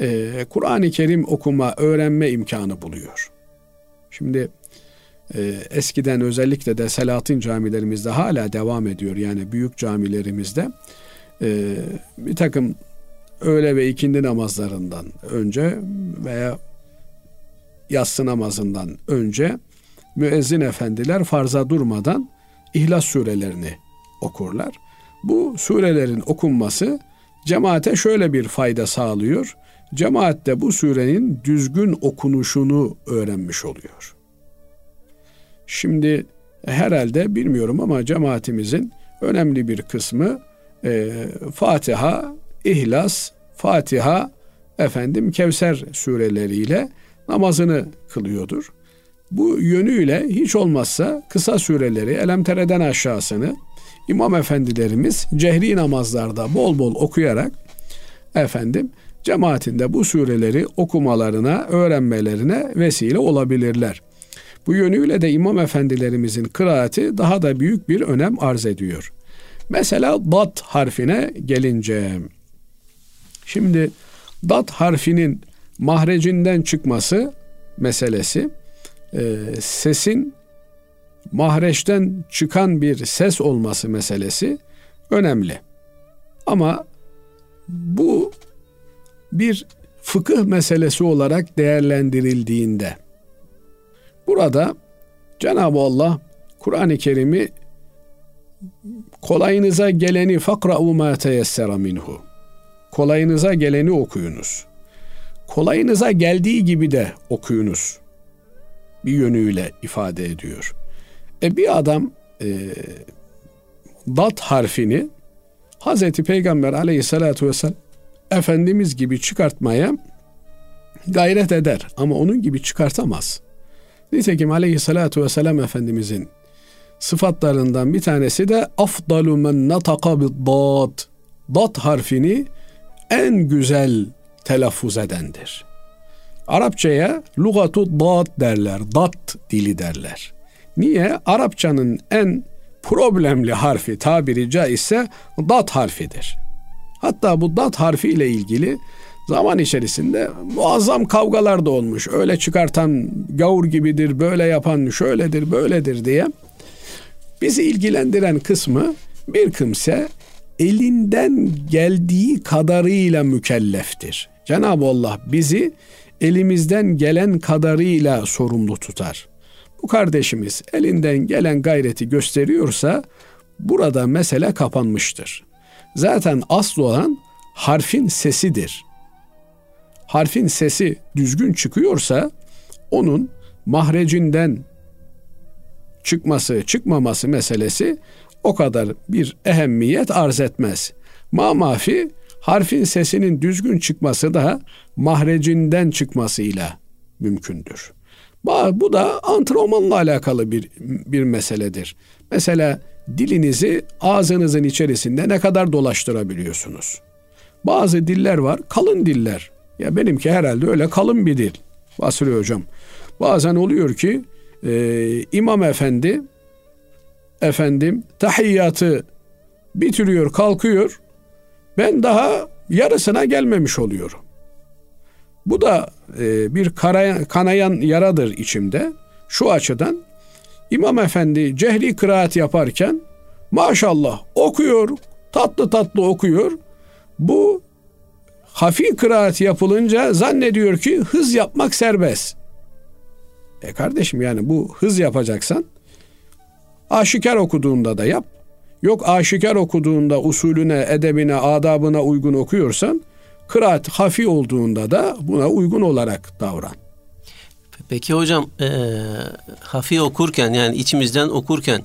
Speaker 2: e, Kur'an-ı Kerim okuma, öğrenme imkanı buluyor. Şimdi e, eskiden özellikle de Selahattin camilerimizde hala devam ediyor. Yani büyük camilerimizde e, bir takım öğle ve ikindi namazlarından önce veya yatsı namazından önce müezzin efendiler farza durmadan İhlas surelerini okurlar. Bu surelerin okunması cemaate şöyle bir fayda sağlıyor. Cemaat de bu surenin düzgün okunuşunu öğrenmiş oluyor. Şimdi herhalde bilmiyorum ama cemaatimizin önemli bir kısmı e, Fatiha, İhlas, Fatiha, efendim Kevser sureleriyle namazını kılıyordur. Bu yönüyle hiç olmazsa kısa sureleri Elemtere'den aşağısını İmam efendilerimiz cehri namazlarda bol bol okuyarak efendim cemaatinde bu sureleri okumalarına, öğrenmelerine vesile olabilirler. Bu yönüyle de imam efendilerimizin kıraati daha da büyük bir önem arz ediyor. Mesela dat harfine gelince şimdi dat harfinin mahrecinden çıkması meselesi e, sesin mahreçten çıkan bir ses olması meselesi önemli. Ama bu bir fıkıh meselesi olarak değerlendirildiğinde burada Cenab-ı Allah Kur'an-ı Kerim'i kolayınıza geleni fakra'u ma teyessera minhu. Kolayınıza geleni okuyunuz. Kolayınıza geldiği gibi de okuyunuz. Bir yönüyle ifade ediyor. E bir adam e, dat harfini Hazreti Peygamber aleyhissalatu vesselam Efendimiz gibi çıkartmaya gayret eder ama onun gibi çıkartamaz. Nitekim aleyhissalatu vesselam Efendimizin sıfatlarından bir tanesi de afdalu men nataka bid Dat harfini en güzel telaffuz edendir. Arapçaya lugatu dat derler. Dat dili derler. Niye? Arapçanın en problemli harfi tabiri caizse dat harfidir. Hatta bu dat harfi ile ilgili zaman içerisinde muazzam kavgalar da olmuş. Öyle çıkartan gavur gibidir, böyle yapan şöyledir, böyledir diye. Bizi ilgilendiren kısmı bir kimse elinden geldiği kadarıyla mükelleftir. Cenab-ı Allah bizi elimizden gelen kadarıyla sorumlu tutar. Bu kardeşimiz elinden gelen gayreti gösteriyorsa burada mesele kapanmıştır. Zaten asıl olan harfin sesidir. Harfin sesi düzgün çıkıyorsa onun mahrecinden çıkması, çıkmaması meselesi o kadar bir ehemmiyet arz etmez. Ma mafi harfin sesinin düzgün çıkması da mahrecinden çıkmasıyla mümkündür. Bu da antrenmanla alakalı bir, bir meseledir. Mesela dilinizi ağzınızın içerisinde ne kadar dolaştırabiliyorsunuz? Bazı diller var, kalın diller. Ya benimki herhalde öyle kalın bir dil. Basri Hocam. Bazen oluyor ki e, imam efendi efendim tahiyyatı bitiriyor, kalkıyor. Ben daha yarısına gelmemiş oluyorum. Bu da e, bir karayan, kanayan yaradır içimde. Şu açıdan İmam Efendi cehri kıraat yaparken maşallah okuyor, tatlı tatlı okuyor. Bu hafi kıraat yapılınca zannediyor ki hız yapmak serbest. E kardeşim yani bu hız yapacaksan aşikar okuduğunda da yap. Yok aşikar okuduğunda usulüne, edebine, adabına uygun okuyorsan kıraat hafi olduğunda da buna uygun olarak davran.
Speaker 1: Peki hocam e, hafi okurken yani içimizden okurken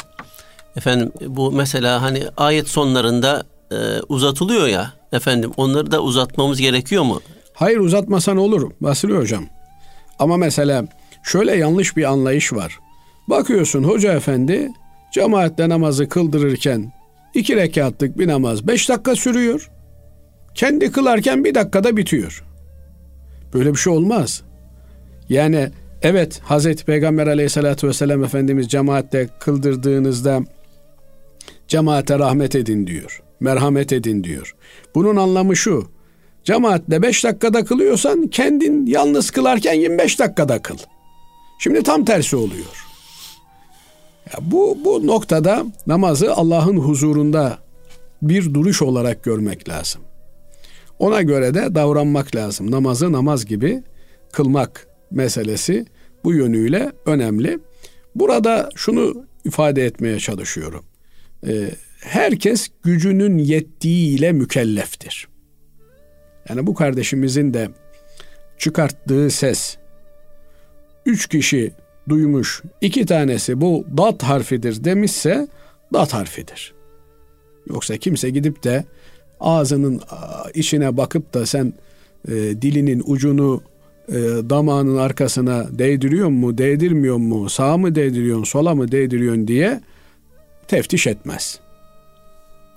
Speaker 1: efendim bu mesela hani ayet sonlarında e, uzatılıyor ya efendim onları da uzatmamız gerekiyor mu?
Speaker 2: Hayır uzatmasan olur Basri hocam. Ama mesela şöyle yanlış bir anlayış var. Bakıyorsun hoca efendi cemaatle namazı kıldırırken iki rekatlık bir namaz beş dakika sürüyor. Kendi kılarken bir dakikada bitiyor. Böyle bir şey olmaz. Yani evet Hazreti Peygamber aleyhissalatü vesselam Efendimiz cemaatte kıldırdığınızda cemaate rahmet edin diyor. Merhamet edin diyor. Bunun anlamı şu. Cemaatle 5 dakikada kılıyorsan kendin yalnız kılarken 25 dakikada kıl. Şimdi tam tersi oluyor. Bu, bu noktada namazı Allah'ın huzurunda bir duruş olarak görmek lazım. Ona göre de davranmak lazım. Namazı namaz gibi kılmak meselesi bu yönüyle önemli. Burada şunu ifade etmeye çalışıyorum. Ee, herkes gücünün yettiğiyle mükelleftir. Yani bu kardeşimizin de çıkarttığı ses üç kişi duymuş, iki tanesi bu dat harfidir demişse dat harfidir. Yoksa kimse gidip de ağzının içine bakıp da sen e, dilinin ucunu e, damağının arkasına değdiriyor mu, değdirmiyor mu, sağa mı değdiriyorsun, sola mı değdiriyorsun diye teftiş etmez.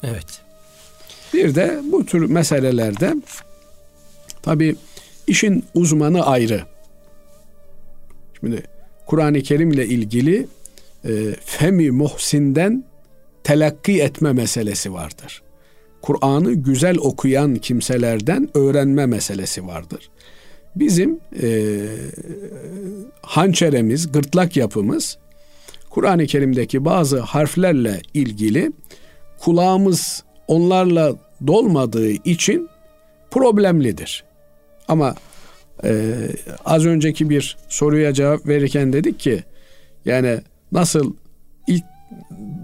Speaker 1: Evet.
Speaker 2: Bir de bu tür meselelerde Tabi işin uzmanı ayrı. Şimdi Kur'an-ı Kerim ile ilgili e, Femi Muhsin'den telakki etme meselesi vardır. Kur'an'ı güzel okuyan kimselerden öğrenme meselesi vardır. Bizim e, hançeremiz, gırtlak yapımız Kur'an-ı Kerim'deki bazı harflerle ilgili kulağımız onlarla dolmadığı için problemlidir. Ama e, az önceki bir soruya cevap verirken dedik ki yani nasıl ilk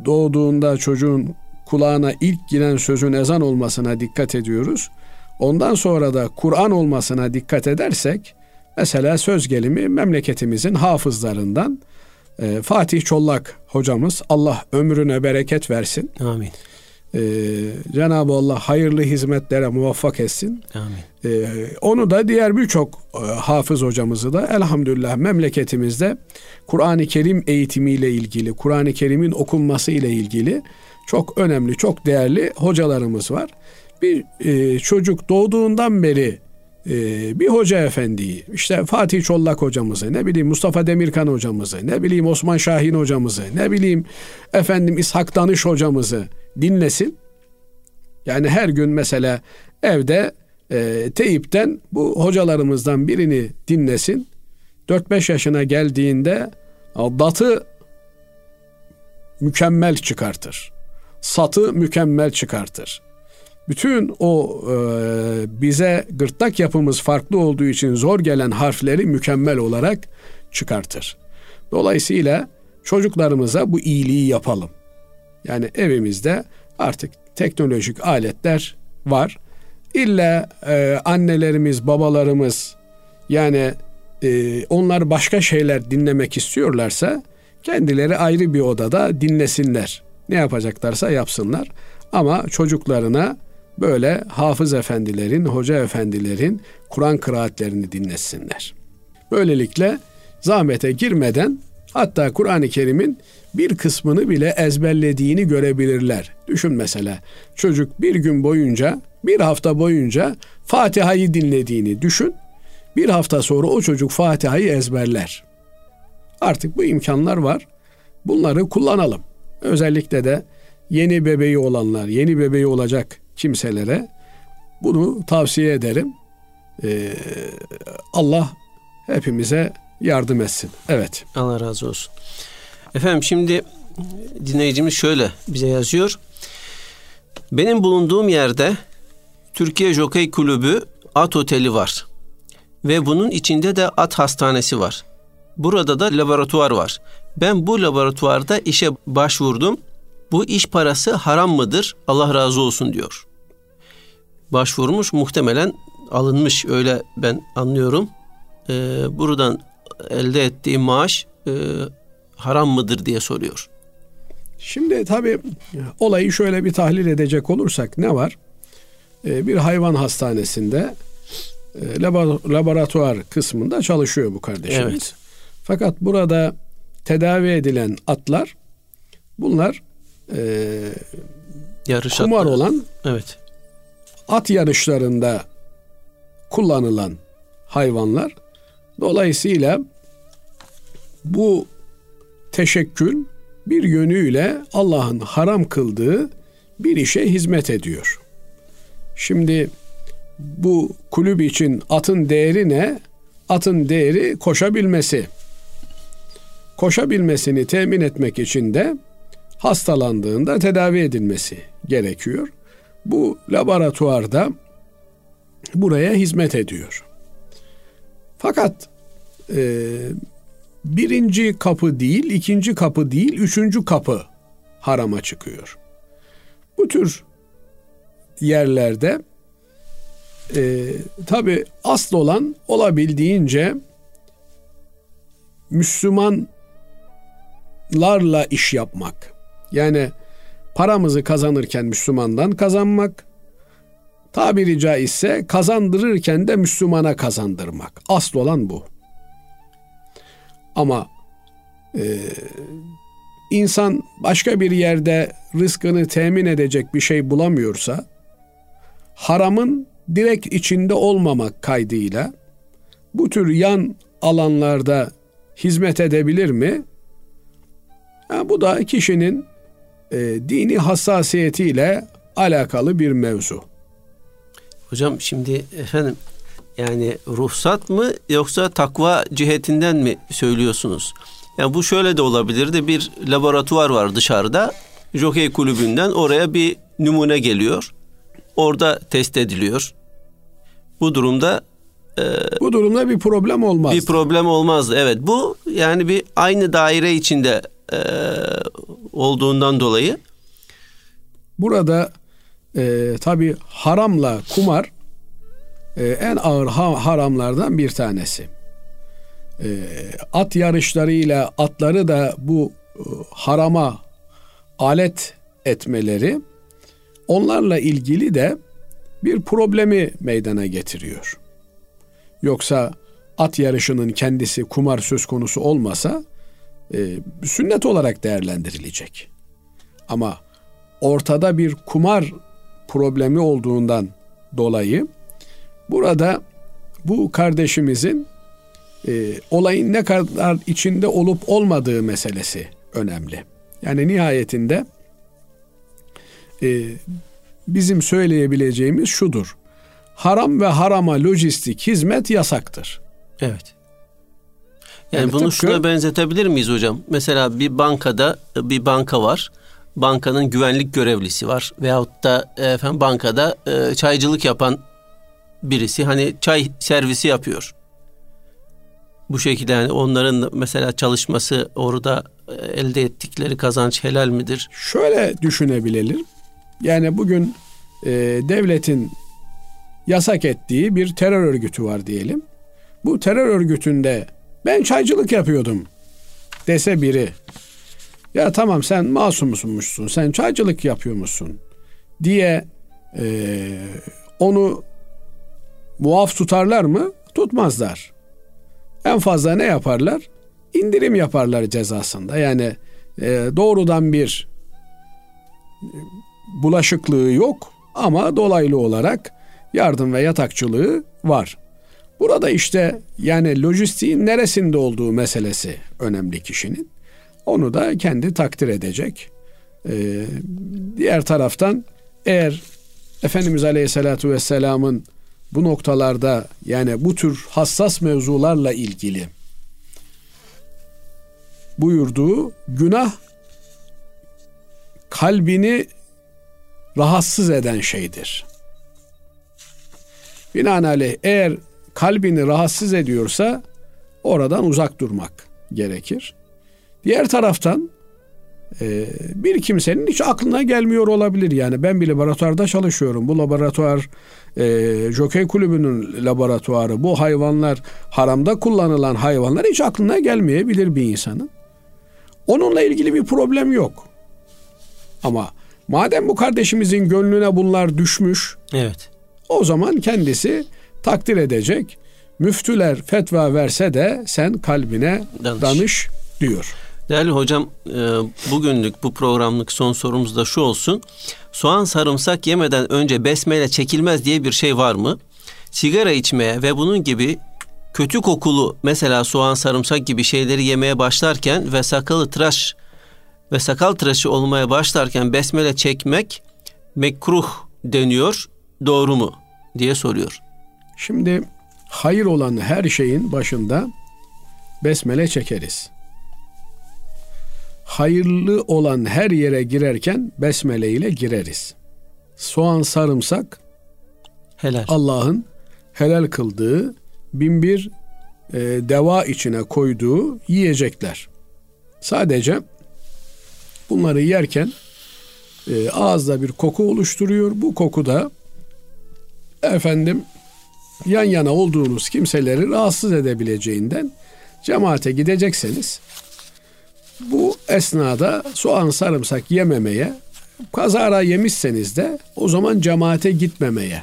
Speaker 2: doğduğunda çocuğun kulağına ilk giren sözün ezan olmasına dikkat ediyoruz. Ondan sonra da Kur'an olmasına dikkat edersek mesela söz gelimi memleketimizin hafızlarından e, Fatih Çollak hocamız Allah ömrüne bereket versin.
Speaker 1: Amin.
Speaker 2: Ee, Cenab-ı Allah hayırlı hizmetlere muvaffak etsin.
Speaker 1: Amin.
Speaker 2: Ee, onu da diğer birçok e, hafız hocamızı da elhamdülillah memleketimizde Kur'an-ı Kerim eğitimiyle ilgili, Kur'an-ı Kerim'in okunması ile ilgili çok önemli, çok değerli hocalarımız var. Bir e, çocuk doğduğundan beri e, bir hoca efendiyi, işte Fatih Çollak hocamızı, ne bileyim Mustafa Demirkan hocamızı, ne bileyim Osman Şahin hocamızı, ne bileyim efendim İshak Danış hocamızı dinlesin. Yani her gün mesela evde e, teyipten bu hocalarımızdan birini dinlesin. 4-5 yaşına geldiğinde datı mükemmel çıkartır. Satı mükemmel çıkartır. Bütün o e, bize gırtlak yapımız farklı olduğu için zor gelen harfleri mükemmel olarak çıkartır. Dolayısıyla çocuklarımıza bu iyiliği yapalım. Yani evimizde artık teknolojik aletler var. İlla e, annelerimiz, babalarımız yani e, onlar başka şeyler dinlemek istiyorlarsa kendileri ayrı bir odada dinlesinler. Ne yapacaklarsa yapsınlar. Ama çocuklarına böyle hafız efendilerin, hoca efendilerin Kur'an kıraatlerini dinlesinler. Böylelikle zahmete girmeden hatta Kur'an-ı Kerim'in bir kısmını bile ezberlediğini görebilirler. Düşün mesela çocuk bir gün boyunca, bir hafta boyunca Fatiha'yı dinlediğini düşün. Bir hafta sonra o çocuk Fatiha'yı ezberler. Artık bu imkanlar var. Bunları kullanalım. Özellikle de yeni bebeği olanlar, yeni bebeği olacak kimselere bunu tavsiye ederim. Ee, Allah hepimize yardım etsin. Evet.
Speaker 1: Allah razı olsun. Efendim şimdi dinleyicimiz şöyle bize yazıyor. Benim bulunduğum yerde Türkiye Jokey Kulübü at oteli var. Ve bunun içinde de at hastanesi var. Burada da laboratuvar var. Ben bu laboratuvarda işe başvurdum. Bu iş parası haram mıdır? Allah razı olsun diyor. Başvurmuş muhtemelen alınmış öyle ben anlıyorum. Ee, buradan elde ettiği maaş e, haram mıdır diye soruyor.
Speaker 2: Şimdi tabii olayı şöyle bir tahlil edecek olursak ne var? Ee, bir hayvan hastanesinde e, laboratuvar kısmında çalışıyor bu kardeşimiz. Evet. Fakat burada tedavi edilen atlar bunlar e, Yarış kumar atları. olan
Speaker 1: evet.
Speaker 2: at yarışlarında kullanılan hayvanlar. Dolayısıyla bu teşekkül bir yönüyle Allah'ın haram kıldığı bir işe hizmet ediyor. Şimdi bu kulüp için atın değeri ne? Atın değeri koşabilmesi. Koşabilmesini temin etmek için de hastalandığında tedavi edilmesi gerekiyor. Bu laboratuvarda buraya hizmet ediyor. Fakat e, birinci kapı değil, ikinci kapı değil, üçüncü kapı harama çıkıyor. Bu tür yerlerde e, tabi asıl olan olabildiğince Müslümanlarla iş yapmak. Yani paramızı kazanırken Müslümandan kazanmak, tabiri caizse kazandırırken de Müslümana kazandırmak. Asıl olan bu. Ama e, insan başka bir yerde rızkını temin edecek bir şey bulamıyorsa haramın direkt içinde olmamak kaydıyla bu tür yan alanlarda hizmet edebilir mi? Ha, bu da kişinin e, dini hassasiyetiyle alakalı bir mevzu.
Speaker 1: Hocam şimdi efendim yani ruhsat mı yoksa takva cihetinden mi söylüyorsunuz? Yani bu şöyle de olabilirdi. Bir laboratuvar var dışarıda. Jockey kulübünden oraya bir numune geliyor. Orada test ediliyor. Bu durumda
Speaker 2: e, bu durumda bir problem olmaz.
Speaker 1: Bir problem olmazdı. Evet. Bu yani bir aynı daire içinde e, olduğundan dolayı
Speaker 2: burada e, tabi haramla kumar e, en ağır ha, haramlardan bir tanesi. E, at yarışlarıyla atları da bu e, harama alet etmeleri onlarla ilgili de bir problemi meydana getiriyor. Yoksa at yarışının kendisi kumar söz konusu olmasa e, sünnet olarak değerlendirilecek. Ama ortada bir kumar problemi olduğundan dolayı burada bu kardeşimizin e, olayın ne kadar içinde olup olmadığı meselesi önemli. Yani nihayetinde e, bizim söyleyebileceğimiz şudur. Haram ve harama lojistik hizmet yasaktır.
Speaker 1: Evet. Yani, yani bunu tıpkı, şuna benzetebilir miyiz hocam? Mesela bir bankada bir banka var. Bankanın güvenlik görevlisi var veyahut da efendim bankada e, çaycılık yapan birisi hani çay servisi yapıyor. Bu şekilde yani onların mesela çalışması orada e, elde ettikleri kazanç helal midir?
Speaker 2: Şöyle düşünebilir. Yani bugün e, devletin yasak ettiği bir terör örgütü var diyelim. Bu terör örgütünde ben çaycılık yapıyordum dese biri. Ya tamam sen masumsunmuşsun, sen çaycılık yapıyormuşsun diye e, onu muaf tutarlar mı? Tutmazlar. En fazla ne yaparlar? İndirim yaparlar cezasında. Yani e, doğrudan bir bulaşıklığı yok ama dolaylı olarak yardım ve yatakçılığı var. Burada işte yani lojistiğin neresinde olduğu meselesi önemli kişinin. Onu da kendi takdir edecek. Ee, diğer taraftan eğer Efendimiz Aleyhisselatü Vesselam'ın bu noktalarda yani bu tür hassas mevzularla ilgili buyurduğu günah kalbini rahatsız eden şeydir. Binaenaleyh eğer kalbini rahatsız ediyorsa oradan uzak durmak gerekir. Diğer taraftan bir kimsenin hiç aklına gelmiyor olabilir. Yani ben bir laboratuvarda çalışıyorum. Bu laboratuvar e, Jockey Kulübü'nün laboratuvarı. Bu hayvanlar haramda kullanılan hayvanlar hiç aklına gelmeyebilir bir insanın. Onunla ilgili bir problem yok. Ama madem bu kardeşimizin gönlüne bunlar düşmüş.
Speaker 1: Evet.
Speaker 2: O zaman kendisi takdir edecek. Müftüler fetva verse de sen kalbine danış, danış diyor.
Speaker 1: Değerli hocam e, bugünlük bu programlık son sorumuz da şu olsun. Soğan sarımsak yemeden önce besmele çekilmez diye bir şey var mı? Sigara içmeye ve bunun gibi kötü kokulu mesela soğan sarımsak gibi şeyleri yemeye başlarken ve sakalı tıraş ve sakal tıraşı olmaya başlarken besmele çekmek mekruh deniyor. Doğru mu diye soruyor.
Speaker 2: Şimdi hayır olan her şeyin başında besmele çekeriz. Hayırlı olan her yere girerken besmele ile gireriz. Soğan, sarımsak helal. Allah'ın helal kıldığı binbir e, deva içine koyduğu yiyecekler. Sadece bunları yerken e, ağızda bir koku oluşturuyor. Bu koku da efendim yan yana olduğunuz kimseleri rahatsız edebileceğinden cemaate gidecekseniz bu esnada soğan sarımsak yememeye kazara yemişseniz de o zaman cemaate gitmemeye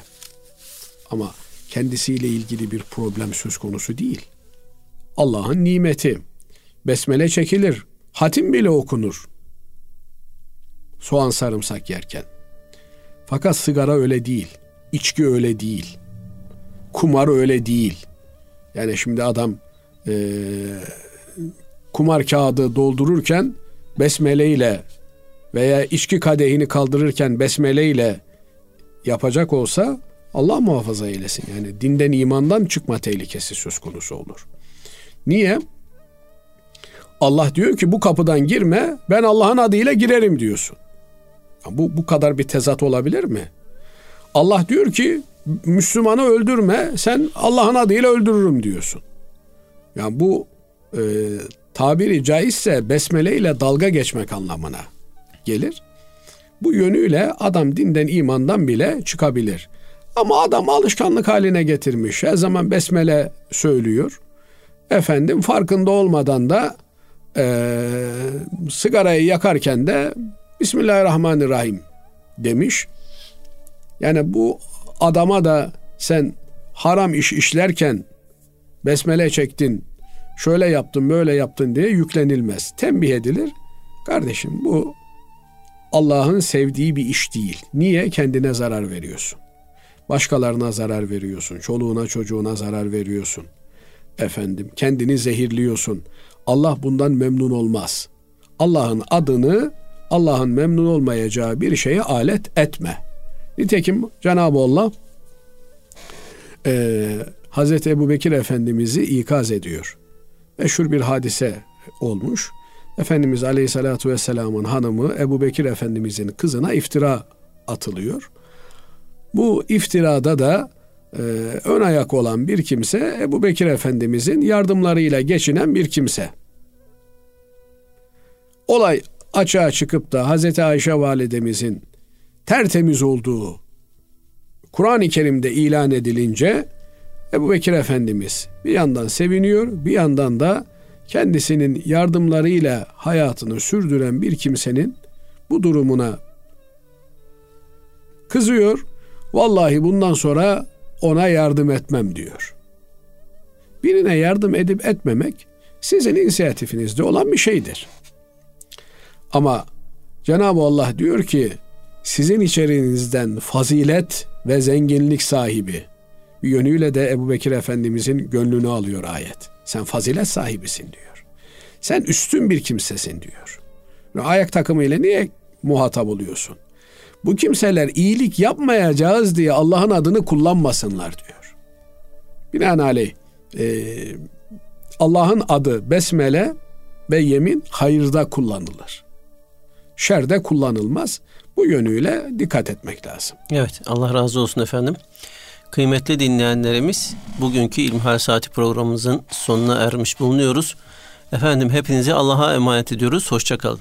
Speaker 2: ama kendisiyle ilgili bir problem söz konusu değil. Allah'ın nimeti. Besmele çekilir. Hatim bile okunur. Soğan sarımsak yerken. Fakat sigara öyle değil. İçki öyle değil. kumar öyle değil. Yani şimdi adam e, kumar kağıdı doldururken besmele ile veya içki kadehini kaldırırken besmele ile yapacak olsa Allah muhafaza eylesin. Yani dinden imandan çıkma tehlikesi söz konusu olur. Niye? Allah diyor ki bu kapıdan girme ben Allah'ın adıyla girerim diyorsun. Bu, bu kadar bir tezat olabilir mi? Allah diyor ki Müslümanı öldürme sen Allah'ın adıyla öldürürüm diyorsun. Yani bu e, tabiri caizse besmele ile dalga geçmek anlamına gelir. Bu yönüyle adam dinden imandan bile çıkabilir. Ama adam alışkanlık haline getirmiş. Her zaman besmele söylüyor. Efendim farkında olmadan da e, sigarayı yakarken de Bismillahirrahmanirrahim demiş. Yani bu adama da sen haram iş işlerken besmele çektin, şöyle yaptın, böyle yaptın diye yüklenilmez. Tembih edilir. Kardeşim bu Allah'ın sevdiği bir iş değil. Niye? Kendine zarar veriyorsun. Başkalarına zarar veriyorsun. Çoluğuna çocuğuna zarar veriyorsun. Efendim kendini zehirliyorsun. Allah bundan memnun olmaz. Allah'ın adını Allah'ın memnun olmayacağı bir şeye alet etme. Nitekim Cenab-ı Allah e, Hazreti Ebu Bekir Efendimiz'i ikaz ediyor. Meşhur bir hadise olmuş. Efendimiz Aleyhisselatü Vesselam'ın hanımı Ebu Bekir Efendimiz'in kızına iftira atılıyor. Bu iftirada da e, ön ayak olan bir kimse Ebu Bekir Efendimiz'in yardımlarıyla geçinen bir kimse. Olay açığa çıkıp da Hazreti Ayşe validemizin tertemiz olduğu Kur'an-ı Kerim'de ilan edilince Ebu Bekir Efendimiz bir yandan seviniyor bir yandan da kendisinin yardımlarıyla hayatını sürdüren bir kimsenin bu durumuna kızıyor. Vallahi bundan sonra ona yardım etmem diyor. Birine yardım edip etmemek sizin inisiyatifinizde olan bir şeydir. Ama Cenab-ı Allah diyor ki sizin içerinizden fazilet ve zenginlik sahibi bir yönüyle de Ebu Bekir Efendimizin gönlünü alıyor ayet. Sen fazilet sahibisin diyor. Sen üstün bir kimsesin diyor. Ayak takımıyla niye muhatap oluyorsun? Bu kimseler iyilik yapmayacağız diye Allah'ın adını kullanmasınlar diyor. Binaenaleyh e, Allah'ın adı besmele ve yemin hayırda kullanılır. Şerde kullanılmaz. Bu yönüyle dikkat etmek lazım.
Speaker 1: Evet Allah razı olsun efendim. Kıymetli dinleyenlerimiz bugünkü İlmihal Saati programımızın sonuna ermiş bulunuyoruz. Efendim hepinizi Allah'a emanet ediyoruz. Hoşçakalın.